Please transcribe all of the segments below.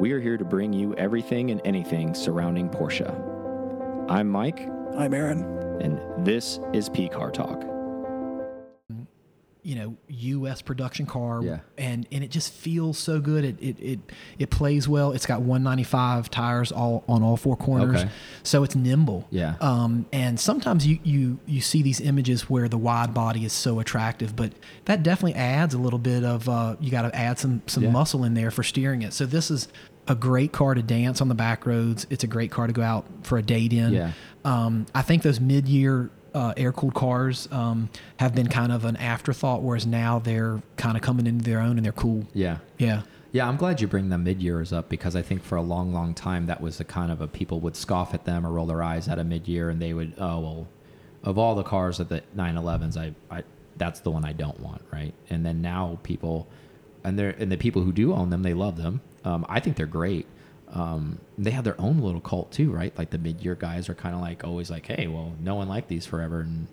we are here to bring you everything and anything surrounding Porsche. I'm Mike, I'm Aaron. and this is P Car Talk. You know U.S. production car, Yeah. and and it just feels so good. It it it, it plays well. It's got 195 tires all on all four corners, Okay. so it's nimble. Yeah. Um, and sometimes you you you see these images where the wide body is so attractive, but that definitely adds a little bit of uh, you got to add some some Yeah. muscle in there for steering it. So this is a great car to dance on the back roads. It's a great car to go out for a date in. Yeah. Um, I think those mid-year uh, air-cooled cars um, have been kind of an afterthought, whereas now they're kind of coming into their own and they're cool. Yeah. Yeah. Yeah, I'm glad you bring the mid years up because I think for a long, long time that was the kind of a people would scoff at them or roll their eyes at a mid year and they would, oh well, of all the cars at the 911s, I, I that's the one I don't want, right? And then now people, and they're and the people who do own them, they love them. Um, I think they're great. Um, they have their own little cult too, right? Like the mid year guys are kind of like always like, hey, well, no one liked these forever, and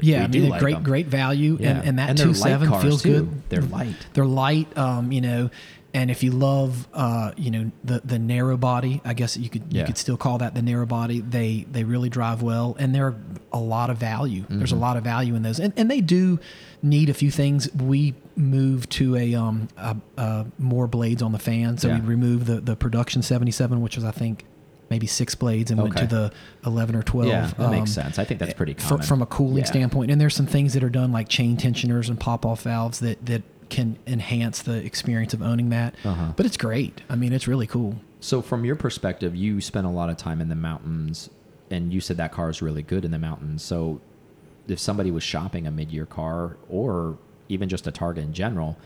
Yeah, I mean, they're like great, them. great value, Yeah. and, and that And two seven feels too. good. They're light. They're light, um, you know, and if you love, uh, you know, the the narrow body, I guess you could you could still call that the narrow body. They they really drive well, and they're a lot of value. There's a Mm-hmm. lot of value in those, and and they do need a few things. We move to a um a, a more blades on the fan, so Yeah. we removed the the production 77, which was I think. Maybe six blades and went to the 11 or 12. Yeah, that makes um, sense. I think that's pretty fr- common from a cooling Yeah. standpoint. And there's some things that are done like chain tensioners and pop off valves that that can enhance the experience of owning that. Uh-huh. But it's great. I mean, it's really cool. So, from your perspective, you spent a lot of time in the mountains, and you said that car is really good in the mountains. So, if somebody was shopping a mid-year car, or even just a Targa in general,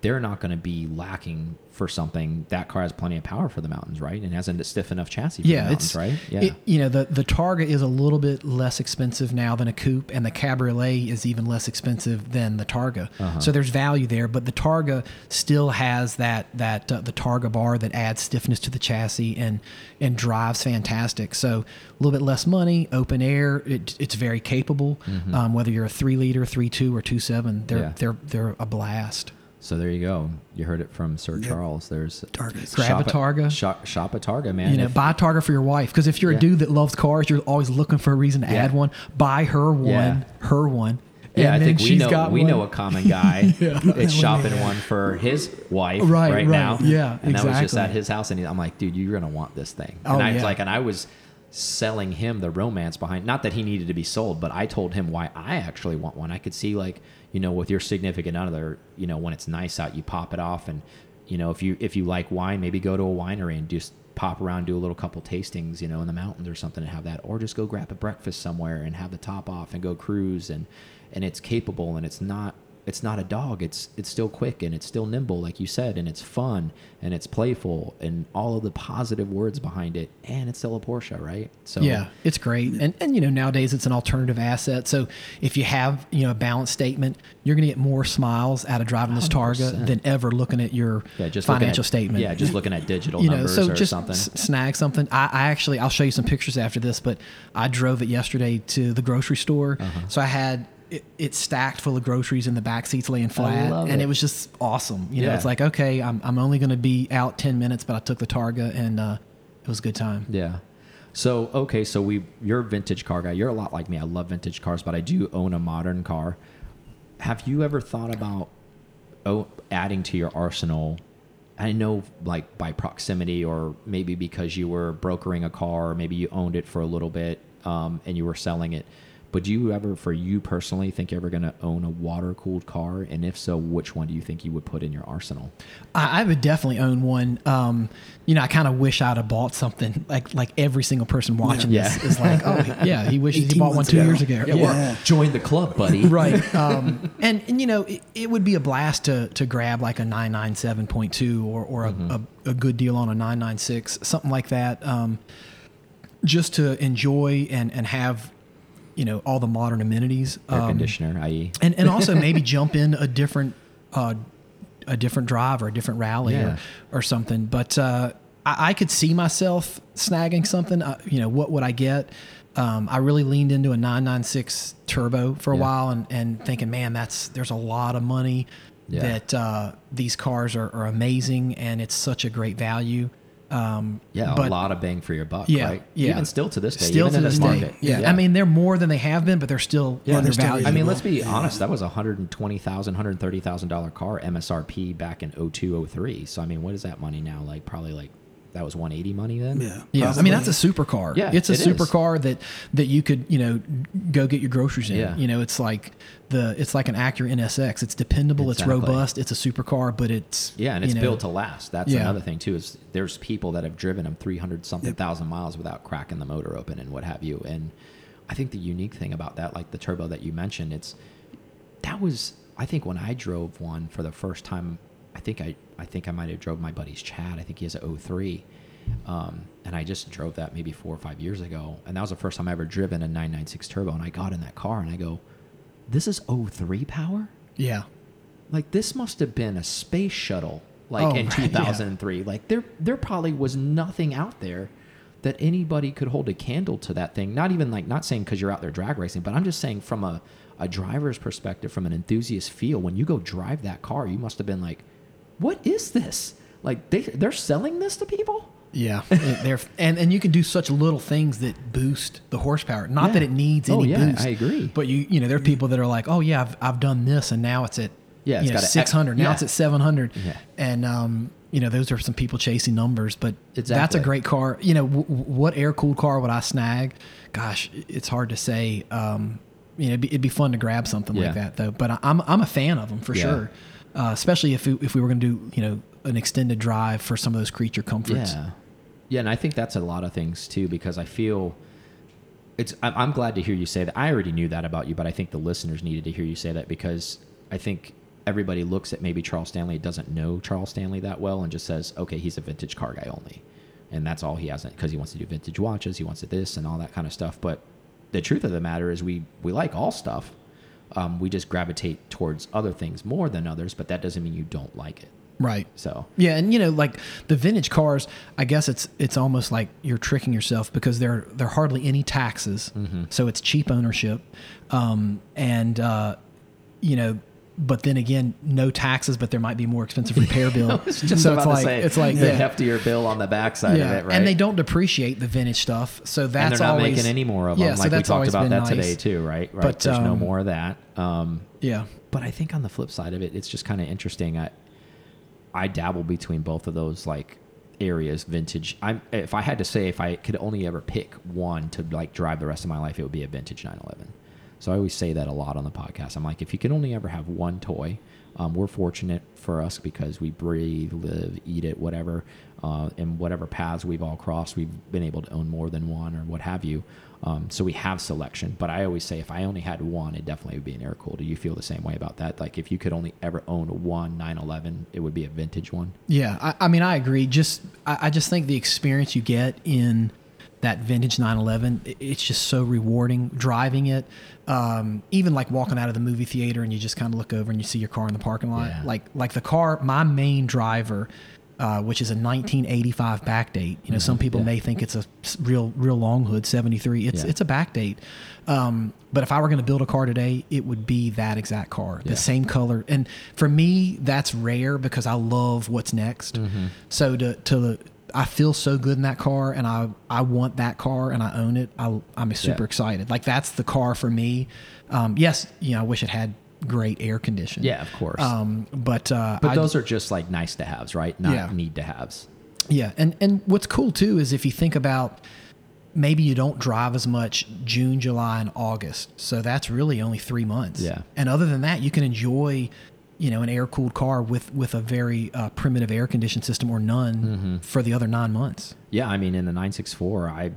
they're not going to be lacking for something. That car has plenty of power for the mountains, right? And has a stiff enough chassis Yeah, it's right? Yeah, it- you know, the the Targa is a little bit less expensive now than a coupe, and the Cabriolet is even less expensive than the Targa. Uh-huh. So there's value there, but the Targa still has that that uh, the Targa bar that adds stiffness to the chassis and and drives fantastic. So a little bit less money, open air. It, it's very capable. Um, whether you're a three liter, three two, or two seven, they're. Yeah. they're they're a blast. So there you go. You heard it from Sir Yep. Charles. There's Targas. Grab a Targa. Shop, shop a Targa, man. You know, If- buy a Targa for your wife because if you're Yeah. a dude that loves cars, you're always looking for a reason to Yeah. add one. Buy her one, Yeah. her one. Yeah, I and then think we know we one. know a common guy. Yeah. It's shopping one for his wife Right, right, right. now. Yeah, and that was just at his house, and he, I'm like, dude, you're gonna want this thing. Oh, and I yeah. was like, and I was selling him the romance behind. Not that he needed to be sold, but I told him why I actually want one. I could see like you know with your significant other, you know when it's nice out, you pop it off, and you know if you if you like wine, maybe go to a winery and just pop around, do a little couple tastings, you know, in the mountains or something, and have that, or just go grab a breakfast somewhere and have the top off and go cruise and and it's capable and it's not it's not a dog it's it's still quick and it's still nimble like you said and it's fun and it's playful and all of the positive words behind it and it's still a porsche right so Yeah, it's great, and and you know nowadays it's an alternative asset. So if you have you know a balance statement, you're going to get more smiles out of driving this Targa 100%. than ever looking at your yeah just financial at- statement. yeah just looking at digital you know, numbers so or just something snag something. I, I actually, I'll show you some pictures after this, but I drove it yesterday to the grocery store. Uh-huh. So I had it, it stacked full of groceries in the back seats laying flat, and it. it. was just awesome. You know, it's like okay, I'm I'm only going to be out ten minutes, but I took the Targa, and uh, it was a good time. Yeah. So okay, so we you're a vintage car guy. You're a lot like me. I love vintage cars, but I do own a modern car. Have you ever thought about oh, adding to your arsenal? I know, like by proximity, or maybe because you were brokering a car, or maybe you owned it for a little bit um, and you were selling it. But do you ever, for you personally, think you're ever going to own a water cooled car? And if so, which one do you think you would put in your arsenal? I, I would definitely own one. Um, you know, I kind of wish I'd have bought something like like every single person watching Yeah. this is like, oh yeah, he wishes he bought one two ago. years ago. Yeah, well, join the club, buddy. right. Um, and and you know, it, it would be a blast to to grab like a nine nine seven point two or or a, Mm-hmm. a, a good deal on a nine nine six, something like that. Um, just to enjoy and and have, you know, all the modern amenities. Air Um, conditioner, i.e. and and also maybe jump in a different uh, a different drive or a different rally Yeah. or, or something. But uh, I, I could see myself snagging something. Uh, you know, what would I get? Um, I really leaned into a 996 turbo for a Yeah. while and, and thinking, man, that's there's a lot of money Yeah. that uh, these cars are, are amazing and it's such a great value. Um, Yeah, but- a lot of bang for your buck, Yeah, right? yeah. Even still to this day, Still even to in this this day, market. yeah. I mean, they're more than they have been, but they're still Yeah, undervalued. they're still I mean, let's be Yeah. honest. That was a hundred and twenty thousand, hundred thirty thousand dollar car MSRP back in 02, 03. So I mean, what is that money now? Like probably like that was one eighty money then. Yeah. Yeah, I mean that's a supercar. Yeah, it's a it is. supercar that that you could you know go get your groceries in. Yeah. You know, it's like the it's like an Acura NSX. It's dependable. Exactly. It's robust. It's a supercar, but it's Yeah, and it's you know, built to last. That's Yeah. another thing too. Is there's people that have driven them 300 something thousand miles without cracking the motor open and what have you. And I think the unique thing about that, like the turbo that you mentioned, it's that was I think when I drove one for the first time. I think I I think I might have drove my buddy's Chad. I think he has a 03. Um, and I just drove that maybe four or five years ago, and that was the first time I ever driven a 996 turbo. And I got in that car and I go, "This is 03 power." Yeah. like this must have been a space shuttle like Oh, in right, yeah. 2003 like there there probably was nothing out there that anybody could hold a candle to that thing not even like not saying because you're out there drag racing but i'm just saying from a, a driver's perspective from an enthusiast feel when you go drive that car you must have been like what is this like they, they're selling this to people Yeah, they're and and you can do such little things that boost the horsepower. Not that it needs any Oh, yeah, boost. I agree. But you you know there are people that are like, oh yeah, I've I've done this and now it's at Yeah, it's you know got a- six hundred. Now yeah. it's at seven hundred. Yeah. And um you know those are some people chasing numbers, but that's a great car. You know w- what air cooled car would I snag? Gosh, it's hard to say. Um, you know, it'd be, it'd be fun to grab something Yeah. like that though. But I, I'm I'm a fan of them for Yeah. sure. Uh, especially if we, if we were going to do you know an extended drive for some of those creature comforts. Yeah, yeah, and I think that's a lot of things too because I feel it's. I'm, glad to hear you say that. I already knew that about you, but I think the listeners needed to hear you say that because I think everybody looks at maybe Charles Stanley doesn't know Charles Stanley that well and just says, okay, he's a vintage car guy only, and that's all he has because he wants to do vintage watches, he wants to this and all that kind of stuff. But the truth of the matter is, we we like all stuff. Um, we just gravitate towards other things more than others, but that doesn't mean you don't like it. Right. So Yeah, and you know, like the vintage cars, I guess it's it's almost like you're tricking yourself because there there are hardly any taxes, Mm-hmm. so it's cheap ownership, um, and uh, you know, but then again, no taxes, but there might be more expensive repair bill. was just so it's like say it's like the yeah, heftier bill on the backside yeah, of it, right? and they don't depreciate the vintage stuff, so that's and they're not always, making any more of yeah, them. so like we talked about that nice. today too, right? Right. But, There's no um, more of that. Um, Yeah, but I think on the flip side of it, it's just kind of interesting. I I dabble between both of those like areas, vintage. I'm if I had to say if I could only ever pick one to like drive the rest of my life, it would be a vintage 911. So I always say that a lot on the podcast. I'm like, if you can only ever have one toy, um, we're fortunate for us because we breathe, live, eat it, whatever, uh, and whatever paths we've all crossed, we've been able to own more than one or what have you. Um, so we have selection. But I always say if I only had one, it definitely would be an air cooled. Do you feel the same way about that? Like if you could only ever own one 911, it would be a vintage one. Yeah, I, I mean, I agree. Just, I, I just think the experience you get in that vintage 911, it's just so rewarding driving it. Um, even like walking out of the movie theater and you just kind of look over and you see your car in the parking lot. Yeah. Like, like the car, my main driver, uh, which is a 1985 backdate. You know, some people Mm-hmm. yeah. may think it's a real, real long hood 73. It's, Yeah. it's a backdate. Um, but if I were going to build a car today, it would be that exact car, Yeah. the same color. And for me, that's rare because I love what's next. Mm-hmm. So to to I feel so good in that car, and I I want that car, and I own it. I, I'm super Yeah. excited. Like that's the car for me. Um, yes, you know, I wish it had great air condition. Yeah, of course. Um, but uh, but I- those are just like nice to haves, right? Not Yeah. need to haves. Yeah, and and what's cool too is if you think about maybe you don't drive as much June, July, and August, so that's really only three months. Yeah. and other than that, you can enjoy, you know, an air cooled car with with a very uh, primitive air conditioned system or none Mm-hmm. for the other nine months. Yeah, I mean, in the 964, I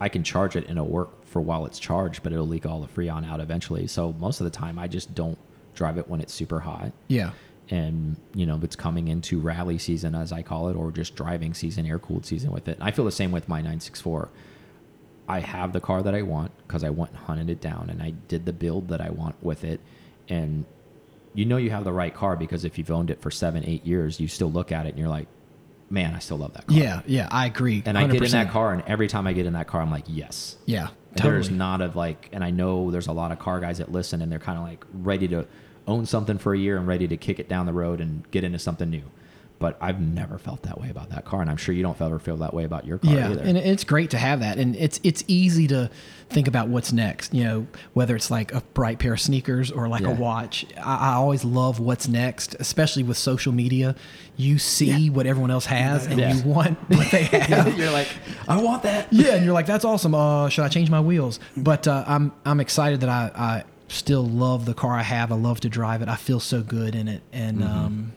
I can charge it and it'll work for while it's charged, but it'll leak all the freon out eventually. So most of the time, I just don't drive it when it's super hot. Yeah, And you know, if it's coming into rally season, as I call it, or just driving season, air cooled season with it. And I feel the same with my 964. I have the car that I want because I went and hunted it down, and I did the build that I want with it. And you know, you have the right car because if you've owned it for seven, eight years, you still look at it and you're like, man, I still love that car. yeah, yeah. I agree. And I get in that car, and every time I get in that car, I'm like, yes. Yeah, There's not of like, and I know there's a lot of car guys that listen, and they're kind of like ready to own something for a year and ready to kick it down the road and get into something new. But I've never felt that way about that car, and I'm sure you don't ever feel that way about your car yeah, either. and it's great to have that, and it's it's easy to think about what's next. You know, whether it's like a bright pair of sneakers or like Yeah. a watch. I, I always love what's next, especially with social media. You see what everyone else has, and Yeah. you want what they have. You're like, I want that. yeah, and you're like, that's awesome. Uh, should I change my wheels? But uh, I'm I'm excited that I, I still love the car I have. I love to drive it. I feel so good in it, and Mm-hmm. um,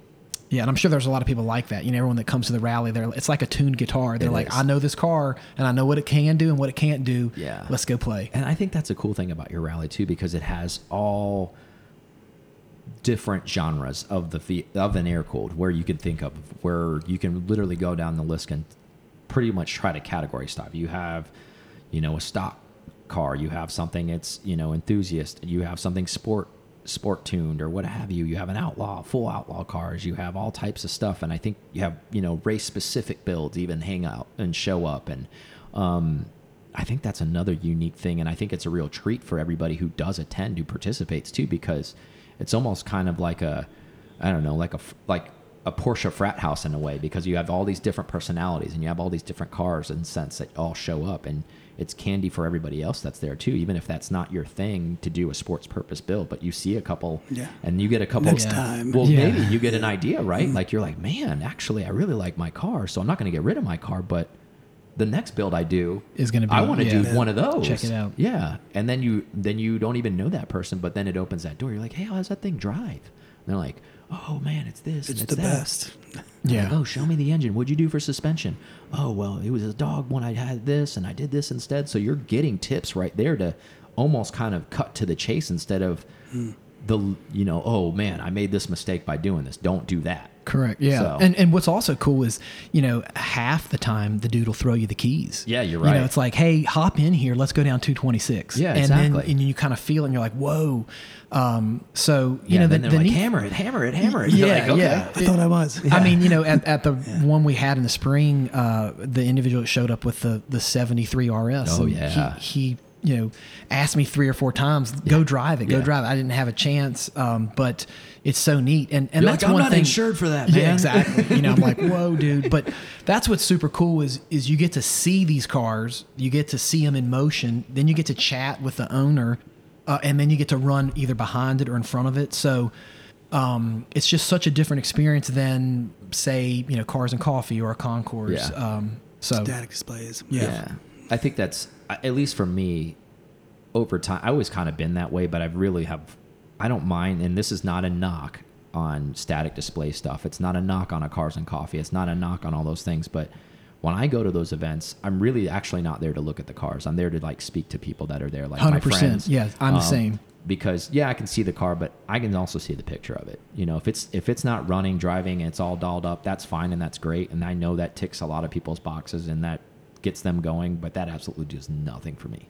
yeah, and I'm sure there's a lot of people like that. You know, everyone that comes to the rally, they're it's like a tuned guitar. They're It like, is. I know this car, and I know what it can do and what it can't do. Yeah. let's go play. And I think that's a cool thing about your rally too, because it has all different genres of the of an air cooled where you can think of where you can literally go down the list and pretty much try to category stuff. You have, you know, a stock car. You have something it's you know enthusiast. You have something sport sport tuned or what have you. You have an outlaw, full outlaw cars. You have all types of stuff, and I think you have you know race specific builds even hang out and show up and. Um, I think that's another unique thing, and I think it's a real treat for everybody who does attend, who participates too, because it's almost kind of like a, I don't know, like a like a Porsche frat house in a way, because you have all these different personalities and you have all these different cars and scents that all show up, and it's candy for everybody else that's there too, even if that's not your thing to do a sports purpose build, but you see a couple, Yeah. and you get a couple Next Yeah. time. Well, Yeah. maybe you get an idea, right? Mm-hmm. Like you're like, man, actually, I really like my car, so I'm not going to get rid of my car, but the next build I do Is gonna be- I want to yeah. do one of those. Check it out. Yeah, and then you then you don't even know that person, but then it opens that door. You're like, hey, how's that thing drive? And they're like, oh man, it's this. It's and the that. best. Yeah. Like, oh, show me the engine. What'd you do for suspension? Oh, well, it was a dog when I had this, and I did this instead. So you're getting tips right there to almost kind of cut to the chase instead of hmm. the you know, oh man, I made this mistake by doing this. Don't do that. Correct. Yeah. So- And and what's also cool is, you know, half the time the dude will throw you the keys. Yeah, you're right. You know, it's like, hey, hop in here. Let's go down 226. Yeah, and exactly. Then, and you kind of feel it and you're like, whoa. Um, so, you Yeah, know, the, then they're the like, neat- hammer it, hammer it, hammer it. You're Yeah, like, okay. yeah. I thought I was. I mean, you know, at, at the one we had in the spring, uh, the individual that showed up with the the 73 RS. Oh, yeah. He, he, you know, asked me three or four times, go drive it, go Yeah. drive it. I didn't have a chance, um, but it's so neat. And and You're that's like, "I'm one not thing. insured for that, man. Yeah, exactly. You know, I'm like, whoa, dude. But that's what's super cool is is you get to see these cars, you get to see them in motion, then you get to chat with the owner, uh, and then you get to run either behind it or in front of it. So um, it's just such a different experience than say you know cars and coffee or a concours. Yeah. Um, so Static displays. Yeah. Yeah. I think that's at least for me over time. I always kind of been that way, but I've really have. I don't mind, and this is not a knock on static display stuff. It's not a knock on a cars and coffee. It's not a knock on all those things. But when I go to those events, I'm really actually not there to look at the cars. I'm there to like speak to people that are there, like my 100%. friends. Yeah, I'm the Um, same. Because yeah, I can see the car, but I can also see the picture of it. You know, if it's if it's not running, driving, and it's all dolled up, that's fine and that's great. And I know that ticks a lot of people's boxes and that gets them going. But that absolutely does nothing for me.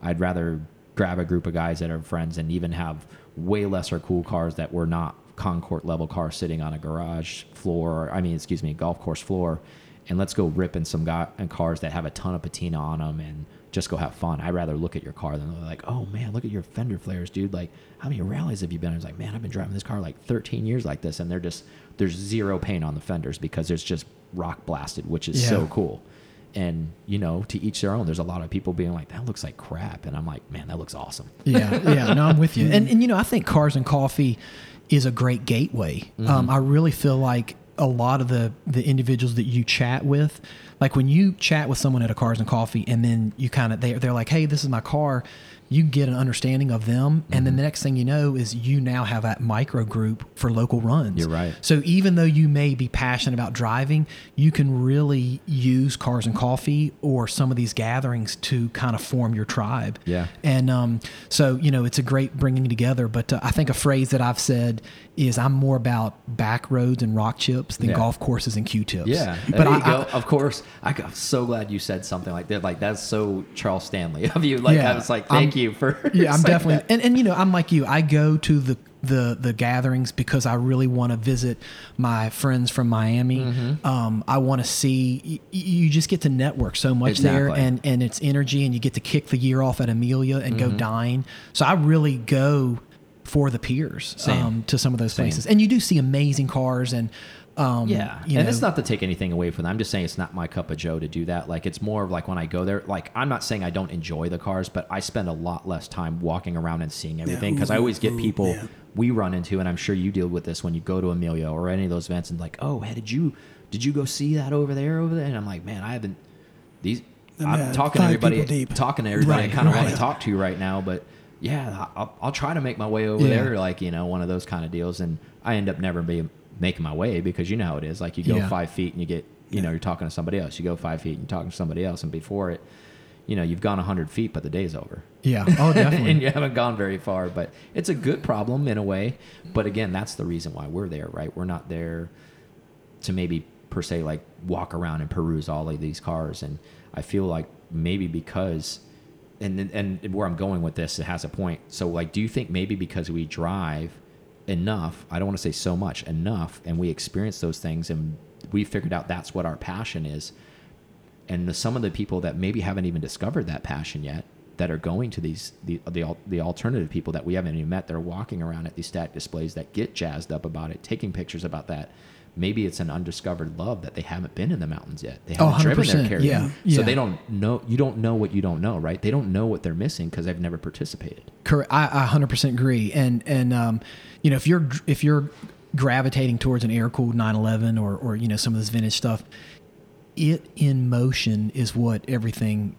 I'd rather grab a group of guys that are friends and even have way lesser cool cars that were not Concours level cars sitting on a garage floor. I mean, excuse me, golf course floor, and let's go ripping some guy and cars that have a ton of patina on them and just go have fun. I'd rather look at your car than like, oh man, look at your fender flares, dude. Like, how many rallies have you been? I was like, man, I've been driving this car like 13 years like this, and they're just there's zero paint on the fenders because there's just rock blasted, which is so cool. And you know, to each their own. There's a lot of people being like, "That looks like crap," and I'm like, "Man, that looks awesome." yeah, yeah. No, I'm with you. And and you know, I think cars and coffee is a great gateway. Um, I really feel like a lot of the the individuals that you chat with, like when you chat with someone at a cars and coffee, and then you kind of they they're like, hey, this is my car. You get an understanding of them, and then the next thing you know is you now have that micro group for local runs. You're right. So even though you may be passionate about driving, you can really use cars and coffee or some of these gatherings to kind of form your tribe. Yeah. And um, so, you know, it's a great bringing together. But uh, I think a phrase that I've said is I'm more about back roads and rock chips than Yeah. golf courses and Q-tips. Yeah, But there I, you go. I- of course, I, am so glad you said something like that. Like that's so Charles Stanley of you. Like Yeah, I was like, I'm- thank you for. yeah, I'm definitely, that. and, and you know, I'm like you. I go to the the the gatherings because I really want to visit my friends from Miami. Mm-hmm. Um, I want to see. y- You just get to network so much there, Exactly. and and it's energy, and you get to kick the year off at Amelia and Mm-hmm. go dine. So I really go for the peers um, to some of those Same. places, and you do see amazing cars and. Um, Yeah, and know, it's not to take anything away from them. I'm just saying it's not my cup of Joe to do that. Like it's more of like when I go there. Like I'm not saying I don't enjoy the cars, but I spend a lot less time walking around and seeing everything because I always get people yeah. we run into, and I'm sure you deal with this when you go to Amelia or any of those events, and like, oh, hey, did you did you go see that over there over there? And I'm like, man, I haven't. These I'm I'm talking to everybody, talking to everybody I kind of want to talk to you right now, but. Yeah, I'll, I'll try to make my way over Yeah. there, like you know, one of those kind of deals, and I end up never being making my way because you know how it is. Like you go Yeah. five feet and you get, you know, you're talking to somebody else. You go five feet and you're talking to somebody else, and before it, you know, you've gone hundred feet, but the day's over. yeah, oh, definitely. and you haven't gone very far. But it's a good problem in a way. But again, that's the reason why we're there, right? We're not there to maybe per se like walk around and peruse all of these cars. And I feel like maybe because, and and where I'm going with this, it has a point. So like, do you think maybe because we drive enough, I don't want to say so much, enough, and we experience those things, and we figured out that's what our passion is. And some of the people that maybe haven't even discovered that passion yet that are going to these the, the the alternative people that we haven't even met they're walking around at these static displays that get jazzed up about it taking pictures about that maybe it's an undiscovered love that they haven't been in the mountains yet. They Oh, haven't driven their 100%, carrier. Yeah, so they don't know you don't know what you don't know right? They don't know what they're missing because they've never participated. Correct. I, I 100% agree. And and um, you know, if you're if you're gravitating towards an air cooled 911 or or you know some of this vintage stuff, it in motion is what everything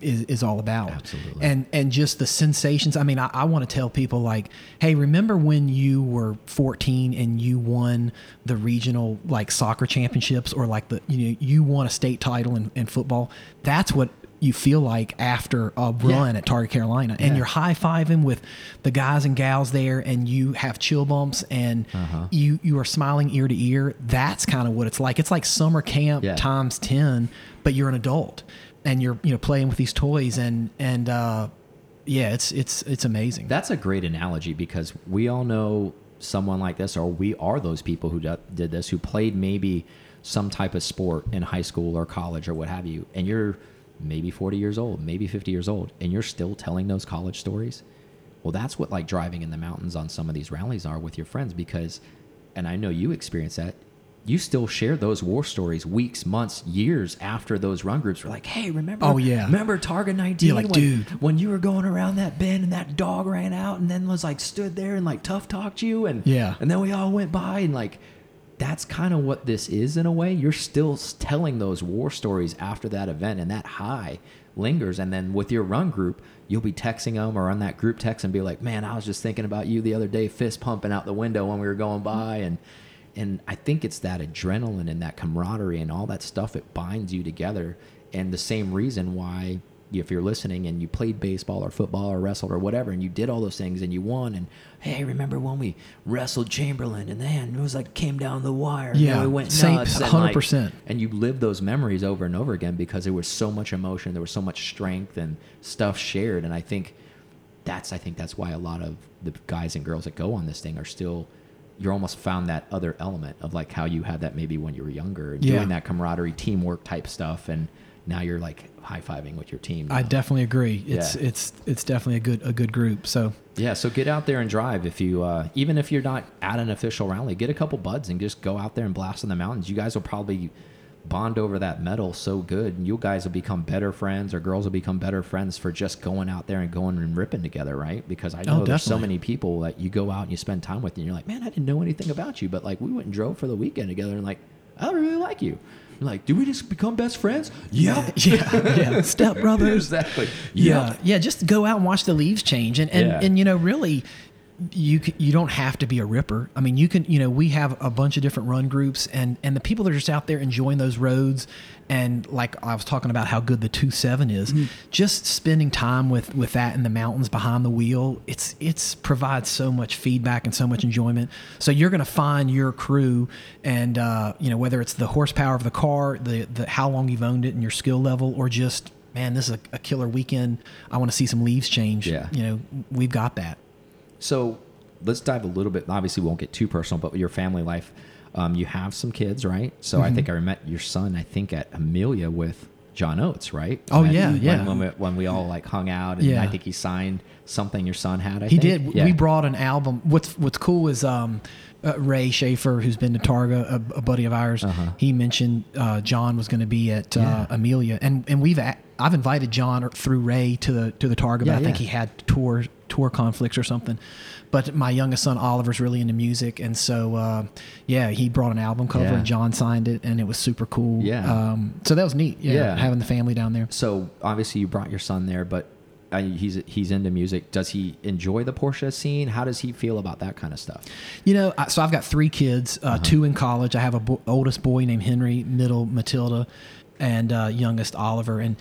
is, is all about. Absolutely. And and just the sensations. I mean, I, I want to tell people like, hey, remember when you were 14 and you won the regional like soccer championships or like the you know you won a state title in, in football. That's what you feel like after a run at Targa Carolina, and Yeah. you're high fiving with the guys and gals there, and you have chill bumps, and Uh-huh. you you are smiling ear to ear. That's kind of what it's like. It's like summer camp Yeah. times ten, but you're an adult, and you're you know playing with these toys, and and uh, yeah, it's it's it's amazing. That's a great analogy because we all know someone like this, or we are those people who did this, who played maybe some type of sport in high school or college or what have you, and you're maybe 40 years old, maybe 50 years old, and you're still telling those college stories. Well, that's what like driving in the mountains on some of these rallies are with your friends because, and I know you experience that. You still share those war stories weeks, months, years after those run groups were like, "Hey, remember? Oh, yeah. remember Targa 19? You're like, when, "Dude." when you were going around that bend and that dog ran out and then was like stood there and like tough talked you and Yeah. and then we all went by and like that's kind of what this is in a way you're still telling those war stories after that event and that high lingers and then with your run group you'll be texting them or on that group text and be like man i was just thinking about you the other day fist pumping out the window when we were going by and and i think it's that adrenaline and that camaraderie and all that stuff it binds you together. And the same reason why if you're listening and you played baseball or football or wrestled or whatever and you did all those things and you won and hey remember when we wrestled chamberlain and then it was like came down the wire? And Yeah, we went same- nuts and, like- 100%. and you live those memories over and over again because there was so much emotion there was so much strength and stuff shared. And i think that's i think that's why a lot of the guys and girls that go on this thing are still you're almost found that other element of like how you had that maybe when you were younger and Yeah. doing that camaraderie teamwork type stuff and now you're like high-fiving with your team I definitely agree. It's Yeah. it's it's definitely a good a good group. So Yeah, so get out there and drive. If you, uh, even if you're not at an official rally, get a couple buds and just go out there and blast in the mountains. You guys will probably bond over that medal so good, and you guys will become better friends, or girls will become better friends for just going out there and going and ripping together, right? Because I oh, know Oh, there's so many people that you go out and you spend time with, and you're like, man, I didn't know anything about you, but like we went and drove for the weekend together, and like I really like you. Like, do we just become best friends? Yeah, yeah, yeah, step brothers. exactly. Yeah, yeah. Just go out and watch the leaves change, and and, Yeah. and you know, really, you you don't have to be a ripper. I mean, you can. You know, we have a bunch of different run groups, and and the people that are just out there enjoying those roads, and like I was talking about how good the two seven is, just spending time with with that in the mountains behind the wheel. It's it's provides so much feedback and so much enjoyment. So you're going to find your crew, and uh, you know whether it's the horsepower of the car, the the how long you've owned it, and your skill level, or just man, this is a, a killer weekend. I want to see some leaves change. Yeah. You know, we've got that. So let's dive a little bit. Obviously, we won't get too personal, but your family life, um, you have some kids, right? So Mm-hmm. I think I met your son. I think at Amelia with John Oates, right? Oh, When- yeah, yeah. When we, when we all like hung out, and Yeah. I think he signed something your son had. I He think. did. Yeah. We brought an album. What's What's cool is um, uh, Ray Schaefer, who's been to Targa, a, a buddy of ours, he mentioned uh, John was going to be at uh. Yeah. Amelia, and and we've I've invited John or- through Ray to the to the Targa, but Yeah, I think he had tour tour conflicts or something. But my youngest son Oliver's really into music, and so uh, yeah, he brought an album cover, Yeah. and John signed it, and it was super cool. Yeah. um, so that was neat. Yeah, Yeah. having the family down there. So obviously you brought your son there, but I, he's he's into music. Does he enjoy the Porsche scene? How does he feel about that kind of stuff? You know, I- so I've got three kids, uh, two in college. I have a bo- oldest boy named Henry, middle Matilda, and uh, youngest Oliver. And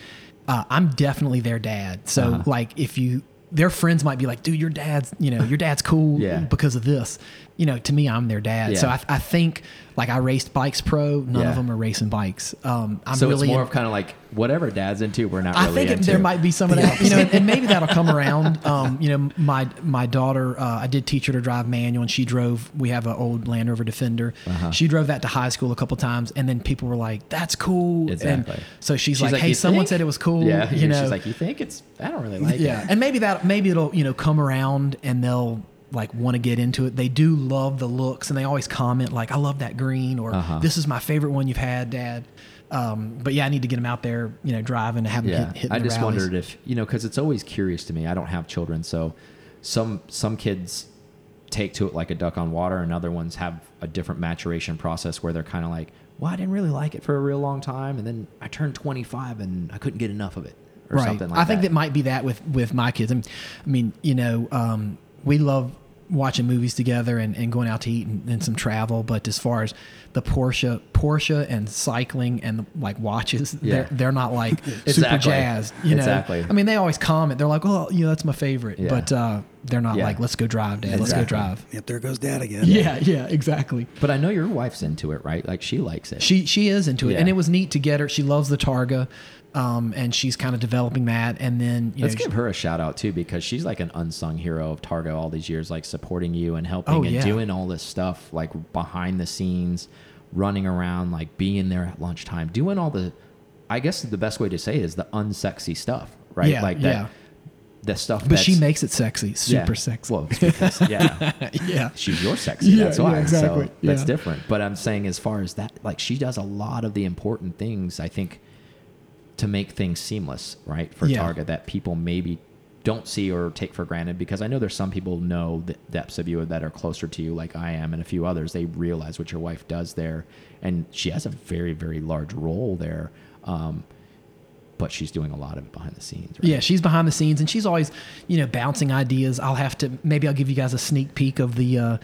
uh, I'm definitely their dad. So Uh-huh. like, if you their friends might be like, dude, your dad's, you know, your dad's cool Yeah. because of this. You know, to me, I'm their dad. So I, I think like I raced bikes pro. None Yeah. of them are racing bikes. Um, I'm so really it's more of kind of like whatever dad's into, we're not. I really think it, there might be some of that, you know, and, and maybe that'll come around. Um, you know, my my daughter, uh, I did teach her to drive manual, and she drove. We have an old Land Rover Defender. Uh-huh. She drove that to high school a couple times, and then people were like, "That's cool." Exactly. And so she's, She's like, like, "Hey, someone think?" said it was cool." Yeah, you know. she's like, you think it's? I don't really like yeah, it. and maybe that maybe it'll you know come around, and they'll like want to get into it. They do love the looks, and they always comment like, "I love that green," or Uh-huh. "This is my favorite one you've had, Dad." Um, but yeah, I need to get them out there, you know, driving and have them Yeah, hit, hitting I just rallies. wondered if you know because it's always curious to me. I don't have children, so some some kids take to it like a duck on water, and other ones have a different maturation process where they're kind of like, "Well, I didn't really like it for a real long time, and then I turned 25 and I couldn't get enough of it." Or right. something like that. I think that. that might be that with with my kids. I mean, I mean you know, um, we love watching movies together and, and going out to eat and, and some travel. But as far as the Porsche, Porsche and cycling and like watches, Yeah. they're they're not like super Exactly. jazzed. You know, Exactly. I mean, they always comment. They're like, "Oh, you know, that's my favorite," Yeah. but uh, they're not Yeah. like, "Let's go drive, Dad. Let's go drive." Yep, there goes dad again. Yeah, yeah, exactly. But I know your wife's into it, right? Like she likes it. She she is into it, Yeah. and it was neat to get her. She loves the Targa, um, and she's kind of developing that. And then you Let's know, give her a shout out too because she's like an unsung hero of Targa all these years, like supporting you and helping Oh, and yeah. doing all this stuff like behind the scenes, running around, like being there at lunchtime, doing all the. I guess the best way to say it is the unsexy stuff, right? Yeah, like that, yeah. the stuff. But she makes it sexy, super yeah. sexy. Well, because, yeah, yeah. she's your sexy. Yeah, that's why. exactly. So that's different. But I'm saying, as far as that, like she does a lot of the important things. I think to make things seamless, right, for Yeah. Targa that people maybe don't see or take for granted. Because I know there's some people know the depths of you that are closer to you, like I am, and a few others. They realize what your wife does there, and she has a very, very large role there. Um, but she's doing a lot of it behind the scenes. Right? Yeah, she's behind the scenes and she's always, you know, bouncing ideas. I'll have to maybe I'll give you guys a sneak peek of the uh,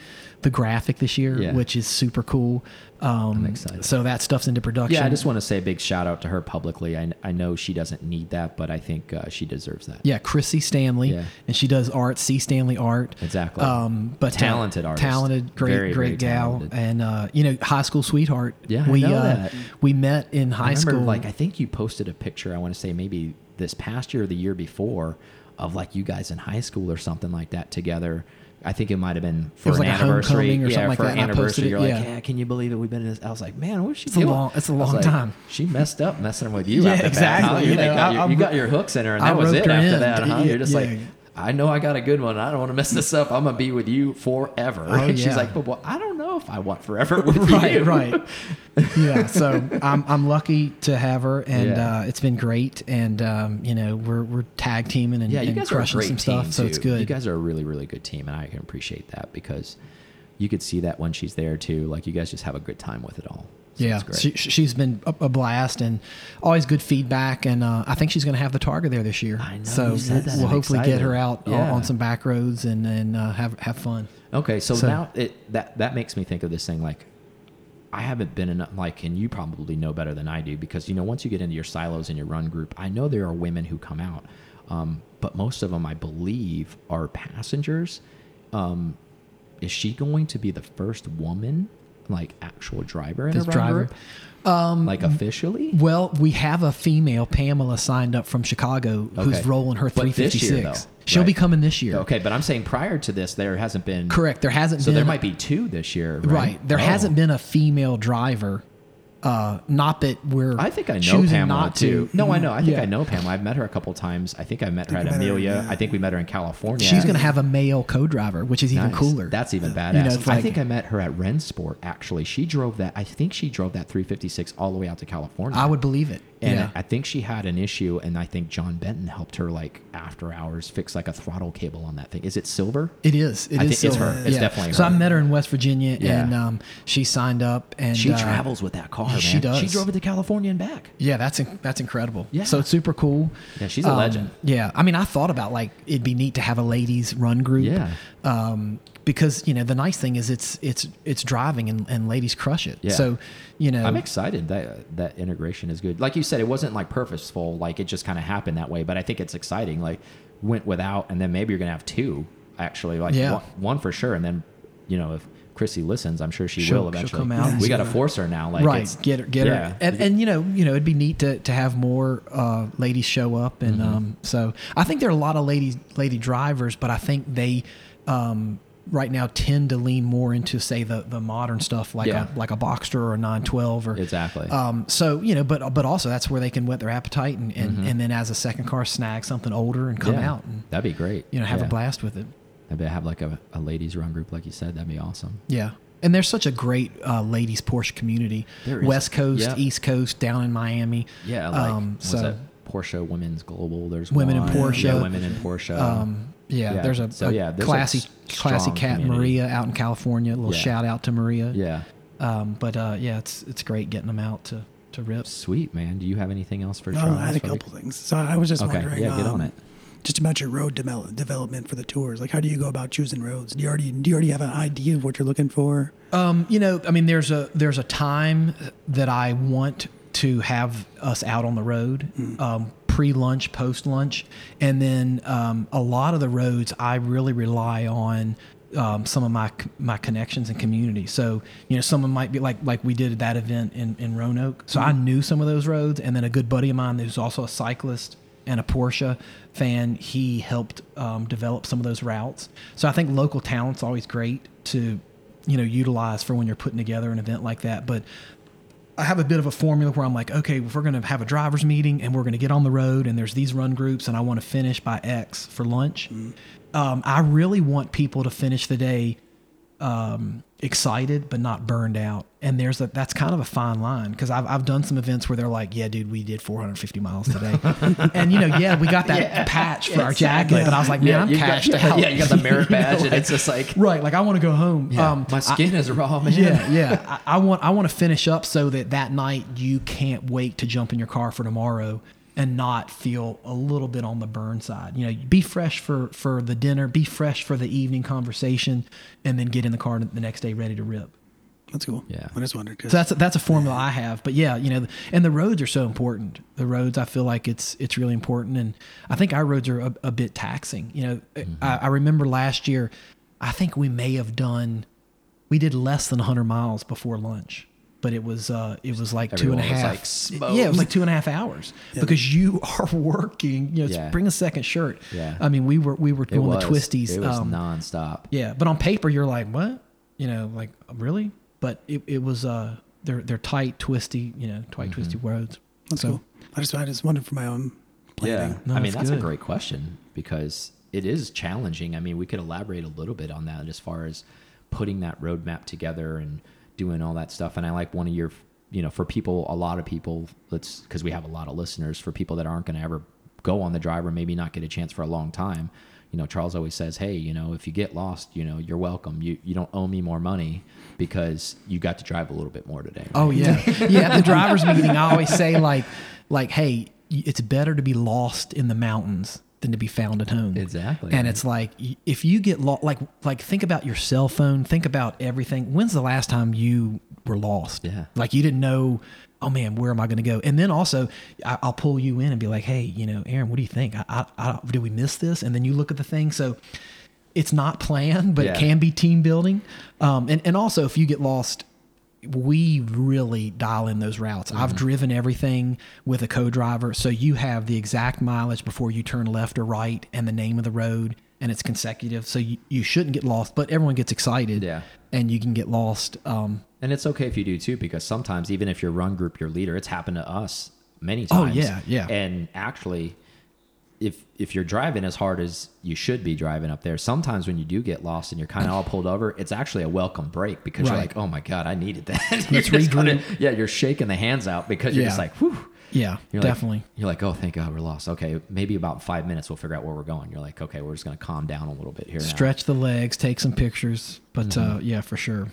the graphic this year, Yeah. which is super cool. Um, I'm excited. So that stuff's into production. Yeah, I just want to say a big shout out to her publicly. I, I know she doesn't need that, but I think uh, she deserves that. Yeah, Chrissy Stanley, Yeah. and she does art. C. Stanley art. Exactly. Um, but uh, Talented artist. talented, great, Very, great very gal, talented. and uh, you know, high school sweetheart. Yeah, I we know uh, that. we met in I high remember, school. like I think you posted a picture. I want to say maybe this past year or the year before of like you guys in high school or something like that together. I think it might have been for an like anniversary or yeah, something like for that, an and I posted anniversary. it, You're like, yeah. yeah, can you believe it? We've been in this. I was like, man, what's she It's a long- it's a long like, time. She messed up messing with you. Yeah, exactly. huh? You know, got your, you got your hooks in her, and that was it after in. that, huh? You're just Yeah. like. I know I got a good one. I don't want to mess this up. I'm gonna be with you forever. Oh, and she's like, but well, I don't know if I want forever with right, you. right. Yeah, so I'm I'm lucky to have her, and Yeah. uh, it's been great. And um, you know, we're we're tag teaming and, Yeah, you and guys are crushing great some stuff, so it's good. You guys are a really, really good team, and I can appreciate that because you could see that when she's there too. Like you guys just have a good time with it all. So yeah, she, she's been a, blast and always good feedback. And uh, I think she's going to have the Targa there this year. I know, So we'll, that. we'll I'm hopefully get her out Yeah. on some back roads and and uh, have have fun. Okay, so, So- now it that that makes me think of this thing like I haven't been in like, and you probably know better than I do because you know once you get into your silos and your run group, I know there are women who come out, um, but most of them I believe are passengers. Um, is she going to be the first woman, like actual driver in This a driver? Um, like officially? Well, we have a female Pamela signed up from Chicago who's rolling her year, 356. though, She'll right? be coming this year. Okay, but I'm saying prior to this, there hasn't been Correct. There hasn't So been there might be two this year, right? right. There Oh. hasn't been a female driver Uh, not that we're I think I know choosing Pamela not too. to. No, I know. I think Yeah. I know Pamela. I've met her a couple times. I think I met her think at you met her, Amelia. yeah. I think we met her in California. She's going to have a male co-driver, which is even cooler. That's even badass. You know, it's I think I met her at Rennsport. Actually, she drove that. I think she drove that 356 all the way out to California. I would believe it. And yeah. I think she had an issue, and I think John Benton helped her like after hours fix like a throttle cable on that thing. Is it silver? It is. It is I think it's her. It's definitely So I met her in West Virginia, Yeah. and um, she signed up, and She uh, travels with that car, man. she does. She drove it to California and back. Yeah, that's in, that's incredible. Yeah. So it's super cool. Yeah, she's a Um, legend. Yeah, I mean, I thought about like it'd be neat to have a ladies run group. Yeah. Um, because you know the nice thing is it's it's it's driving and, and ladies crush it. Yeah. So you know I'm excited that that integration is good. Like you said, it wasn't like purposeful. Like it just kind of happened that way. But I think it's exciting. Like went without, and then maybe you're gonna have two actually. Like Yeah. one, one for sure, and then you know if Chrissy listens, I'm sure she She'll- will she'll eventually. come out we got to force her now. Like right it's, get her get yeah. her and, and you know you know it'd be neat to, to have more uh, ladies show up and Mm-hmm. um, so I think there are a lot of ladies lady drivers but I think they um, right now tend to lean more into say the the modern stuff like Yeah. a like a Boxster or a 912 or Exactly. um, so you know but but also that's where they can whet their appetite and and, Mm-hmm. and then as a second car snag something older and come Yeah. out and That'd be great. you know have Yeah. a blast with it Maybe have like a, a ladies run group, like you said. That'd be awesome. Yeah. And there's such a great uh, ladies Porsche community. There is. West Coast. East Coast, down in Miami. Yeah, like um, so? Porsche Women's Global. There's Women in. Porsche. Yeah, women in Porsche. um, yeah, Yeah, there's a, so a yeah, there's classy, s- classy cat community. Maria out in California. A little Yeah. shout out to Maria. yeah, Um, but uh, yeah, it's it's great getting them out to to rip. sweet man. Do you have anything else for No, Charles? I had a Like- couple things. So I was just Okay, wondering. yeah, get on um, it. Just about your road devel- development for the tours. Like, how do you go about choosing roads? Do you already do you already have an idea of what you're looking for? Um, you know, I mean, there's a there's a time that I want to have us out on the road, um, pre lunch, post lunch, and then um, a lot of the roads I really rely on. Um, some of my my connections and community. So you know, someone might be like like we did at that event in in Roanoke. So I knew some of those roads, and then a good buddy of mine who's also a cyclist and a Porsche fan, he helped um, develop some of those routes. So I think local talent's always great to you know utilize for when you're putting together an event like that. But I have a bit of a formula where I'm like, okay, if we're going to have a drivers meeting and we're going to get on the road and there's these run groups and I want to finish by X for lunch. Um, I really want people to finish the day um, excited but not burned out. And there's a that's kind of a fine line because I've I've done some events where they're like, yeah, dude, we did 450 miles today, and you know, yeah, we got that patch for our jacket, but I was like, man, I'm you got- cashed out. yeah, you got the merit You know, badge, and it's just like, right, like I want to go home. yeah, um, my I- skin is raw, man. yeah, yeah. I, I want I want to finish up so that that night you can't wait to jump in your car for tomorrow and not feel a little bit on the burn side. You know, be fresh for for the dinner, be fresh for the evening conversation, and then get in the car the next day ready to rip. That's cool. Yeah. I just wondered. 'cause- So that's that's a formula I have. But yeah, you know, and the roads are so important. The roads, I feel like it's it's really important, and I think our roads are a, a bit taxing. You know, mm-hmm. I, I remember last year, I think we may have done, we did less than 100 miles before lunch, but it was uh it was like two Everyone was, half. like, yeah, it was like two and a half hours because you are working. You know, Yeah. bring a second shirt. Yeah. I mean, we were we were doing the twisties. It was um, nonstop. yeah, but on paper you're like, what? You know, like really? But it, it was uh they're they're tight, twisty, you know, tight, twisty roads. That's so, cool. I just I just wondered for my own planning. No, I mean, it's that's a great question because it is challenging. I mean, we could elaborate a little bit on that as far as putting that roadmap together and doing all that stuff. And I like one of your, you know, for people, a lot of people, let's, because we have a lot of listeners, for people that aren't going to ever go on the drive or maybe not get a chance for a long time. You know, Charles always says, "Hey, you know, if you get lost, you know, you're welcome. You you don't owe me more money because you got to drive a little bit more today." Oh yeah, yeah. At the drivers' meeting, I always say like, like, hey, it's better to be lost in the mountains to be found at home. Exactly. And it's like if you get lost, like, like think about your cell phone. Think about everything. When's the last time you were lost? Yeah. Like you didn't know. Oh man, where am I going to go? And then also, I, I'll pull you in and be like, hey, you know, Aaron, what do you think? I, I, I, did we miss this? And then you look at the thing. So it's not planned, but Yeah. it can be team building. Um, and, and also, if you get lost, we really dial in those routes. I've driven everything with a co-driver, so you have the exact mileage before you turn left or right and the name of the road. and it's consecutive, so you, you shouldn't get lost. But everyone gets excited, Yeah. and you can get lost. Um, And it's okay if you do too, because sometimes even if your run group, your leader, it's happened to us many times. Oh, times. yeah, yeah. And actually, if if you're driving as hard as you should be driving up there, sometimes when you do get lost and you're kind of all pulled over, it's actually a welcome break because you're like, oh my god, I needed that. Let's yeah, you're shaking the hands out because you're just like, whew. yeah, You're like- definitely. you're like, oh, thank God we're lost. Okay, maybe about five minutes we'll figure out where we're going. You're like, okay, we're just gonna calm down a little bit here. now. Stretch the legs, take some pictures. But uh, yeah, for sure.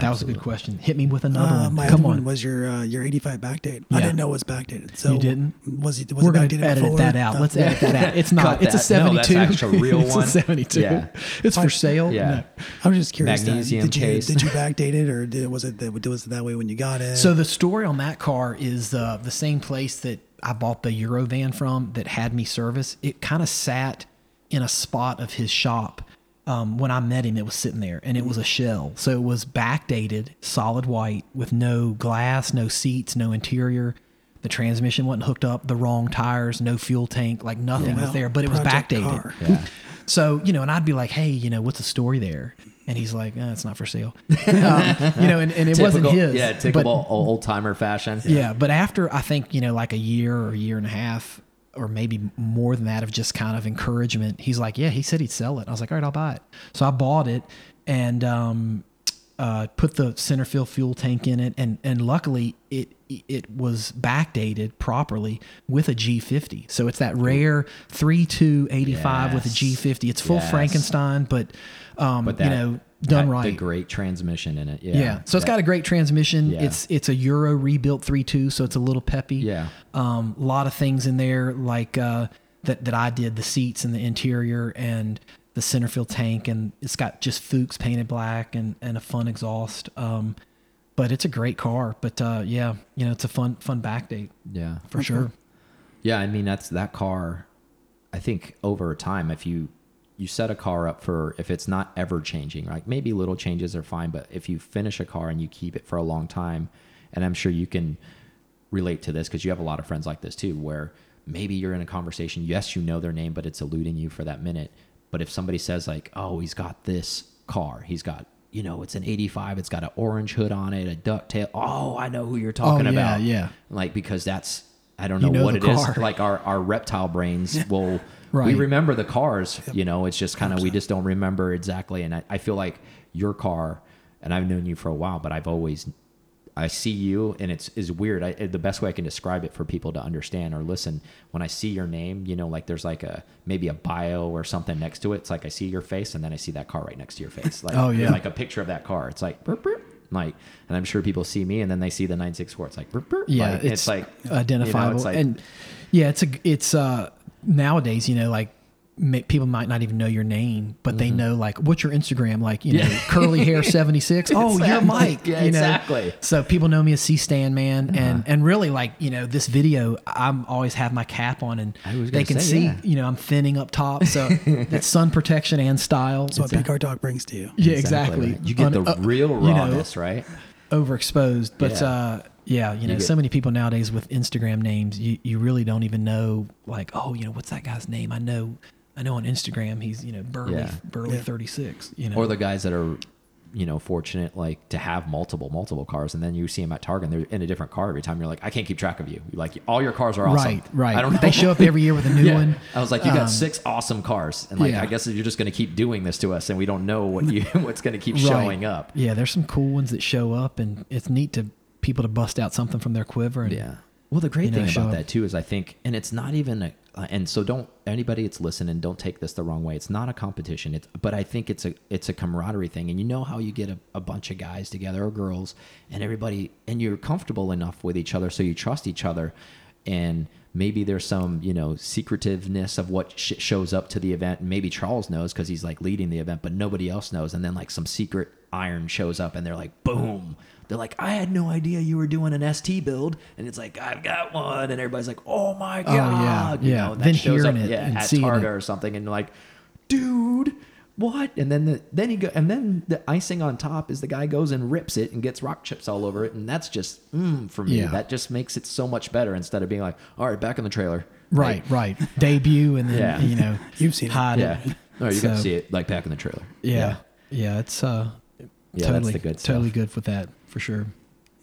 That was a good question. Hit me with another Uh, one. my Come other on. one was your uh, your 85 backdate. Yeah. I didn't know it was backdated. So You didn't? Was it was We're it going backdated to edit before? that out. Uh, Let's edit that out. It's not. It's a that. No, 72. that's actually a real it's one. a 72. Yeah. It's for sale. Yeah. No. I was just curious. uh, Magnesium did you case. did you backdate it or did, was it that, was it that way when you got it? So the story on that car is uh, the same place that I bought the Eurovan from that had me service. It kind of sat in a spot of his shop. Um, when I met him, it was sitting there and it was a shell. So it was backdated, solid white with no glass, no seats, no interior. The transmission wasn't hooked up, the wrong tires, no fuel tank, like nothing was there, but it was backdated. Yeah. So, you know, and I'd be like, hey, you know, what's the story there? And he's like, eh, it's not for sale. um, you know, and, and it wasn't his. Yeah, typical old timer fashion. yeah, but after I think you know, like a year or a year and a half, or maybe more than that, of just kind of encouragement, he's like, "Yeah," he said he'd sell it. I was like, "All right, I'll buy it." So I bought it and um, uh, put the center fill fuel tank in it, and and luckily it it was backdated properly with a G50. So it's that rare three two eighty five with a Yes. G50. It's full Yes. Frankenstein, but um, But that, you know, done right. The great transmission in it. Yeah. Yeah. So it's got a great transmission. Yeah. It's it's a Euro rebuilt 3.2, so it's a little peppy. Yeah. Um, a lot of things in there like uh, that that I did the seats and the interior and the center fill tank and it's got just Fuchs painted black and and a fun exhaust. Um, but it's a great car. But uh, yeah, you know, it's a fun fun back date Yeah. for sure. Yeah, I mean that's that car. I think over time, if you you set a car up for if it's not ever changing, like maybe little changes are fine, but if you finish a car and you keep it for a long time, and I'm sure you can relate to this because you have a lot of friends like this too, where maybe you're in a conversation, yes, you know their name, but it's eluding you for that minute. But if somebody says like, "Oh, he's got this car, he's got." You know, it's an 85. It's got an orange hood on it, a ducktail. Oh, I know who you're oh, talking yeah, about. yeah. Like because that's I don't know, You know what it is. car. Like our, our reptile brains will we remember the cars, you know, it's just kind of we just don't remember exactly. And I, I feel like your car, and I've known you for a while, but I've always I see you, and it's is weird. I, the best way I can describe it for people to understand or listen, when I see your name, you know, like there's like a maybe a bio or something next to it. It's like I see your face, and then I see that car right next to your face. Like, Oh, yeah. like a picture of that car. It's like burp, burp, like, and I'm sure people see me, and then they see the 964. It's like burp, burp. Yeah, Like, it's, like you know, identifiable. it's like- and yeah, it's a it's uh nowadays, you know, like ma- people might not even know your name, but they know like what's your Instagram, like you know, Mm-hmm. Curly hair seventy six. Oh, you're Exactly. Mike. Yeah, you know? exactly. Uh-huh. So people know me as C Stand Man, and and really like you know this video, I'm always have my cap on, and they can say, see yeah. you know I'm thinning up top, so that's sun protection and style. That's what Car Talk brings to you. yeah, exactly. right. You get the Un- uh, real you know, rawness, right? overexposed. But Yeah. uh, yeah, you know, get- so many people nowadays with Instagram names, you, you really don't even know like, oh, you know, what's that guy's name? I know, I know on Instagram he's you know Burley Yeah. Burley Yeah. thirty six. You know, Or the guys that are, you know, fortunate like to have multiple, multiple cars, and then you see them at Targa, and they're in a different car every time. You're like, I can't keep track of you. Like all your cars are awesome. right, right. I don't know. They show up every year with a new Yeah. one. I was like, you got Um, six awesome cars, and like, yeah. I guess you're just going to keep doing this to us, and we don't know what you what's going to keep Right. showing up. Yeah, there's some cool ones that show up, and it's neat to people to bust out something from their quiver. And, Yeah. Well, the great you know, thing about up. that too is I think, and it's not even a, uh, and so don't anybody that's listening, don't take this the wrong way. It's not a competition. It's, but I think it's a, it's a camaraderie thing. And you know how you get a, a bunch of guys together or girls and everybody, and you're comfortable enough with each other. So you trust each other. And maybe there's some, you know, secretiveness of what sh- shows up to the event. Maybe Charles knows because he's like leading the event, but nobody else knows. And then like some secret iron shows up and they're like, boom. They're like, I had no idea you were doing an ST build, and it's like, I've got one, and everybody's like, Oh my Oh, yeah, you yeah. know, that Then shows hearing up, it yeah, and at seeing Targa it. or something, and you're like, dude, what? And then the then he go, and then the icing on top is the guy goes and rips it and gets rock chips all over it, and that's just mm, for me. Yeah. That just makes it so much better instead of being like, all right, back in the trailer, Right, right. Debut and then Yeah. you know You've seen it. hide Yeah. it. No, you got to see it like back in the trailer. Yeah, yeah, it's uh, Yeah, that's totally the good stuff. totally good with that for sure.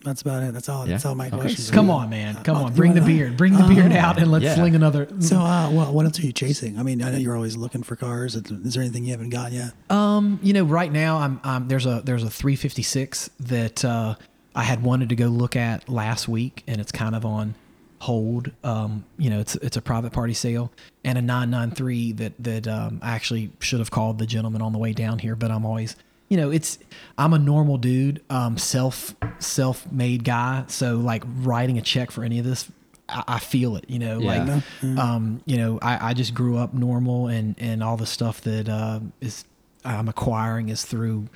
That's about it. That's all. That's all my Okay. questions. Come on, man, come Uh, on, bring the uh, beard, bring the beard out, and let's yeah. sling another. So, uh, well, what else are you chasing? I mean, I know you're always looking for cars. Is there anything you haven't got yet? Um, you know, right now I'm, I'm there's a there's a 356 that uh, I had wanted to go look at last week, and it's kind of on hold. Um, you know, it's it's a private party sale, and a 993 that that um, I actually should have called the gentleman on the way down here, but I'm always you know it's i'm a normal dude um self self-made guy. So like writing a check for any of this i, I feel it you know Yeah. like um you know I, I just grew up normal and and all the stuff that uh, is i'm acquiring is through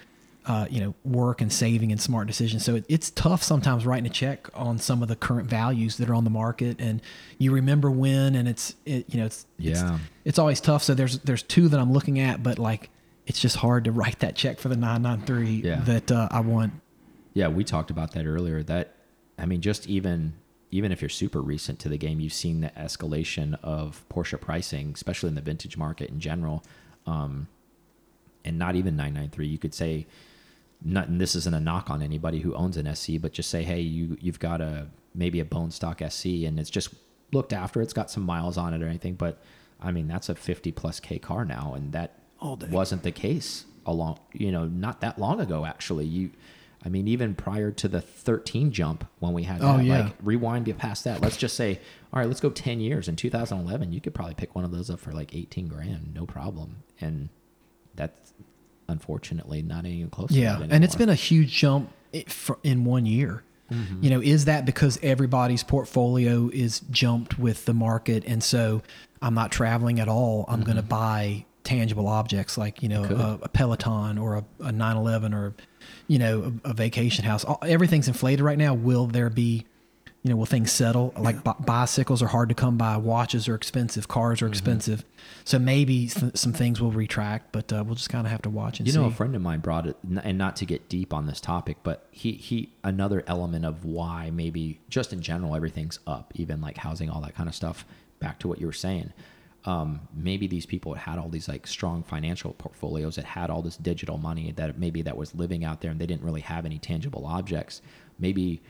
uh, you know work and saving and smart decisions. So it, it's tough sometimes writing a check on some of the current values that are on the market. And you remember when and it's it, you know it's it's- Yeah. it's always tough. So there's there's two that i'm looking at but like it's just hard to write that check for the 993 Yeah. that uh, i want Yeah, we talked about that earlier. That I mean, just even even if you're super recent to the game, you've seen the escalation of Porsche pricing, especially in the vintage market in general. Um, and not even 993. You could say, not, and this isn't a knock on anybody who owns an SC, but just say, hey, you you've got a maybe a bone stock SC, and it's just looked after. It's got some miles on it or anything, but I mean that's a 50 plus K car now, and that All day. wasn't the case along you know not that long ago actually you i mean even prior to the 13 jump when we had Oh, yeah. like rewind get past that let's just say all right let's go 10 years in 2011 you could probably pick one of those up for like 18 grand no problem and that's unfortunately not even close to Yeah, that and it's been a huge jump eh, in one year. Mm-hmm. You know, is that because everybody's portfolio is jumped with the market, and so I'm not traveling at all? I'm going to mm-hmm. buy tangible objects like you know a, a Peloton or a, a 911 or you know a, a vacation house. All, everything's inflated right now. Will there be you know, will things settle? Like bi- bicycles are hard to come by, watches are expensive, cars are Mm-hmm. expensive. So maybe s- some things will retract, but uh, we'll just kind of have to watch and You see. know, a friend of mine brought it, and not to get deep on this topic, but he he another element of why maybe just in general everything's up, even like housing, all that kind of stuff. Back to what you were saying, um, maybe these people had all these like strong financial portfolios that had all this digital money that maybe that was living out there, and they didn't really have any tangible objects. Maybe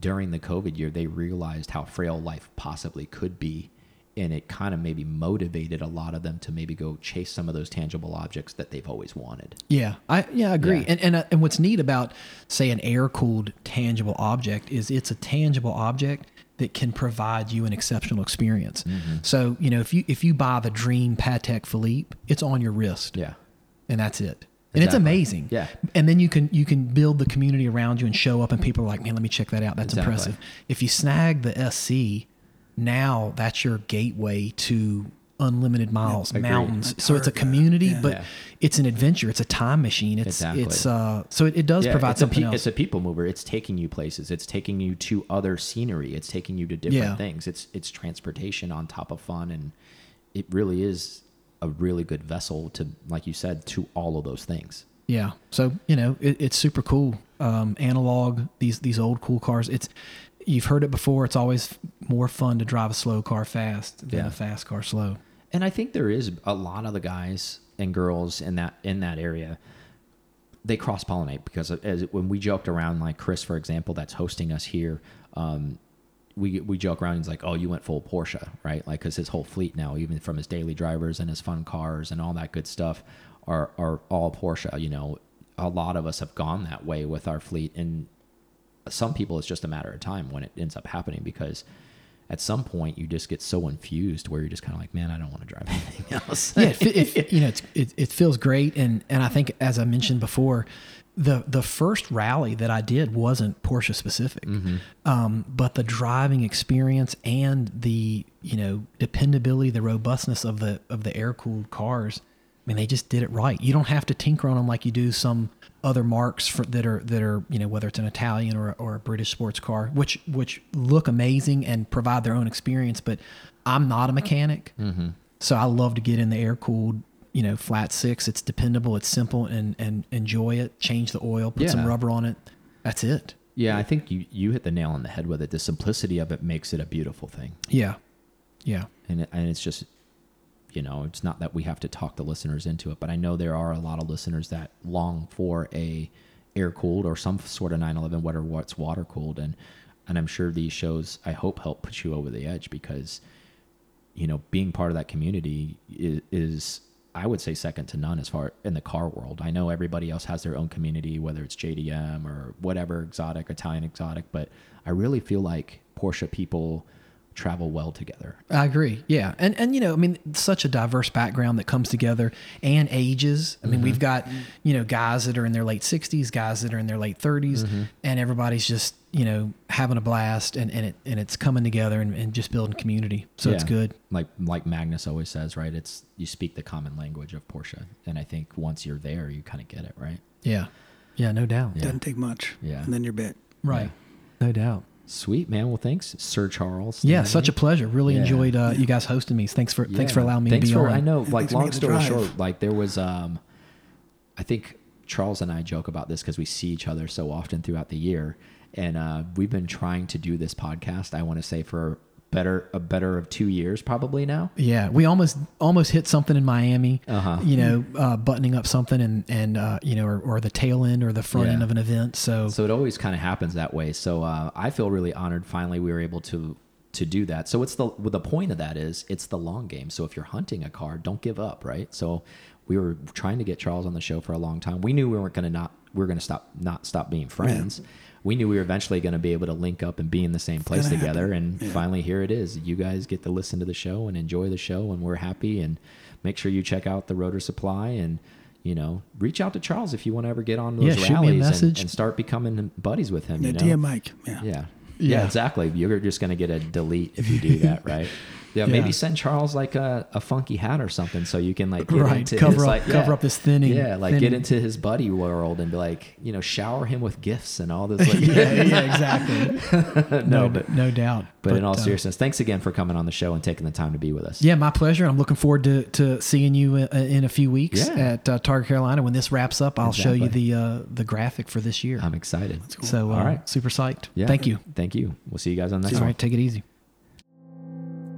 during the COVID year, they realized how frail life possibly could be. And it kind of maybe motivated a lot of them to maybe go chase some of those tangible objects that they've always wanted. Yeah, I yeah I agree. Yeah. And and uh, and what's neat about say an air cooled tangible object is it's a tangible object that can provide you an exceptional experience. Mm-hmm. So you know if you if you buy the Dream Patek Philippe, it's on your wrist. Yeah. and that's it. And it's amazing. Yeah. And then you can you can build the community around you and show up and people are like, man, let me check that out. That's Exactly. impressive. If you snag the SC, now that's your gateway to unlimited miles, agreed. mountains. So it's a community, Yeah. but Yeah. it's an adventure. It's a time machine. It's Exactly. it's uh so it, it does Yeah, provide it's a, something pe- else. it's a people mover. It's taking you places. It's taking you to other scenery. It's taking you to different Yeah. things. It's it's transportation on top of fun, and it really is a really good vessel to, like you said, to all of those things. Yeah. So you know, it, it's super cool. Um, analog these these old cool cars. It's you've heard it before. It's always more fun to drive a slow car fast than Yeah. a fast car slow. And I think there is a lot of the guys and girls in that in that area. They cross pollinate because as when we joked around, like Chris, for example, that's hosting us here. Um, we we joke around. He's like, "Oh, you went full Porsche, right?" Like, because his whole fleet now, even from his daily drivers and his fun cars and all that good stuff, are are all Porsche. You know, a lot of us have gone that way with our fleet, and some people it's just a matter of time when it ends up happening because at some point you just get so infused where you're just kind of like, man, I don't want to drive anything else. yeah, it, fe- it, you know, it, it feels great, and and I think as I mentioned before, the the first rally that I did wasn't Porsche specific, um, but the driving experience and the you know dependability, the robustness of the of the air cooled cars. I mean, they just did it right. You don't have to tinker on them like you do some other marques for, that are that are you know whether it's an Italian or a, or a British sports car, which which look amazing and provide their own experience. But I'm not a mechanic, mm-hmm. so I love to get in the air cooled, you know, flat six. It's dependable, it's simple, and and enjoy it. Change the oil, put some rubber on it. That's it. yeah, I think you you hit the nail on the head with it. The simplicity of it makes it a beautiful thing, Yeah, yeah, and it, and it's just you know, it's not that we have to talk the listeners into it, but I know there are a lot of listeners that long for a air cooled or some sort of 911, whether what's water cooled, and and I'm sure these shows I hope help put you over the edge because you know being part of that community is, is I would say second to none as far in the car world. I know everybody else has their own community, whether it's JDM or whatever exotic, Italian exotic, but I really feel like Porsche people travel well together. I agree. Yeah. And and you know, I mean, such a diverse background that comes together and ages. I mean, we've mm-hmm. got, you know, guys that are in their late 60s, guys that are in their late 30s, mm-hmm. and everybody's just, you know, having a blast and, and it and it's coming together and, and just building community. So it's good. Like like Magnus always says, right? It's you speak the common language of Porsche, and I think once you're there, you kind of get it, right? Yeah. Yeah, no doubt. Yeah. Doesn't take much. Yeah. And then you're bit. Right. No doubt. Sweet man. Well, thanks, Sir Charles. Yeah, such a pleasure. Really Yeah. enjoyed uh, you guys hosting me. Thanks for thanks for allowing me Thanks to be for, on. I know, like thanks long story short, like there was, um, I think Charles and I joke about this because we see each other so often throughout the year, and uh, we've been trying to do this podcast. I want to say for better a better of two years probably now. Yeah, we almost almost hit something in Miami. Uh-huh. You know, uh, buttoning up something and and uh, you know, or, or the tail end or the front Yeah. end of an event. So, So it always kind of happens that way. So uh, I feel really honored. Finally, we were able to to do that. So it's the the point of that is it's the long game. So if you're hunting a car, don't give up, right? So we were trying to get Charles on the show for a long time. We knew we weren't going to not we were going to stop not stop being friends. We knew we were eventually going to be able to link up and be in the same place together. happen. And Yeah. finally, here it is. You guys get to listen to the show and enjoy the show, and we're happy. And make sure you check out the Rotor Supply and you know reach out to Charles if you want to ever get on those Yeah, rallies and, message. and start becoming buddies with him. Yeah, you know? DM Mike. Yeah. Yeah. yeah. Yeah. exactly. You're just going to get a delete if you do that, right? Yeah, maybe send Charles like a, a funky hat or something so you can like get Right, into cover his, up- like, cover up this thinning- Yeah, like get into his buddy world and be like, you know, shower him with gifts and all this. Like, yeah, yeah, exactly. no, no, but no doubt. but in all uh, seriousness, thanks again for coming on the show and taking the time to be with us. Yeah, my pleasure. I'm looking forward to, to seeing you in, in a few weeks Yeah. at uh, Targa Carolina. When this wraps up, I'll show you the uh, the graphic for this year. I'm excited. So, uh, All right. super psyched. Yeah. Thank you. Thank you. We'll see you guys on the next All one. right, take it easy.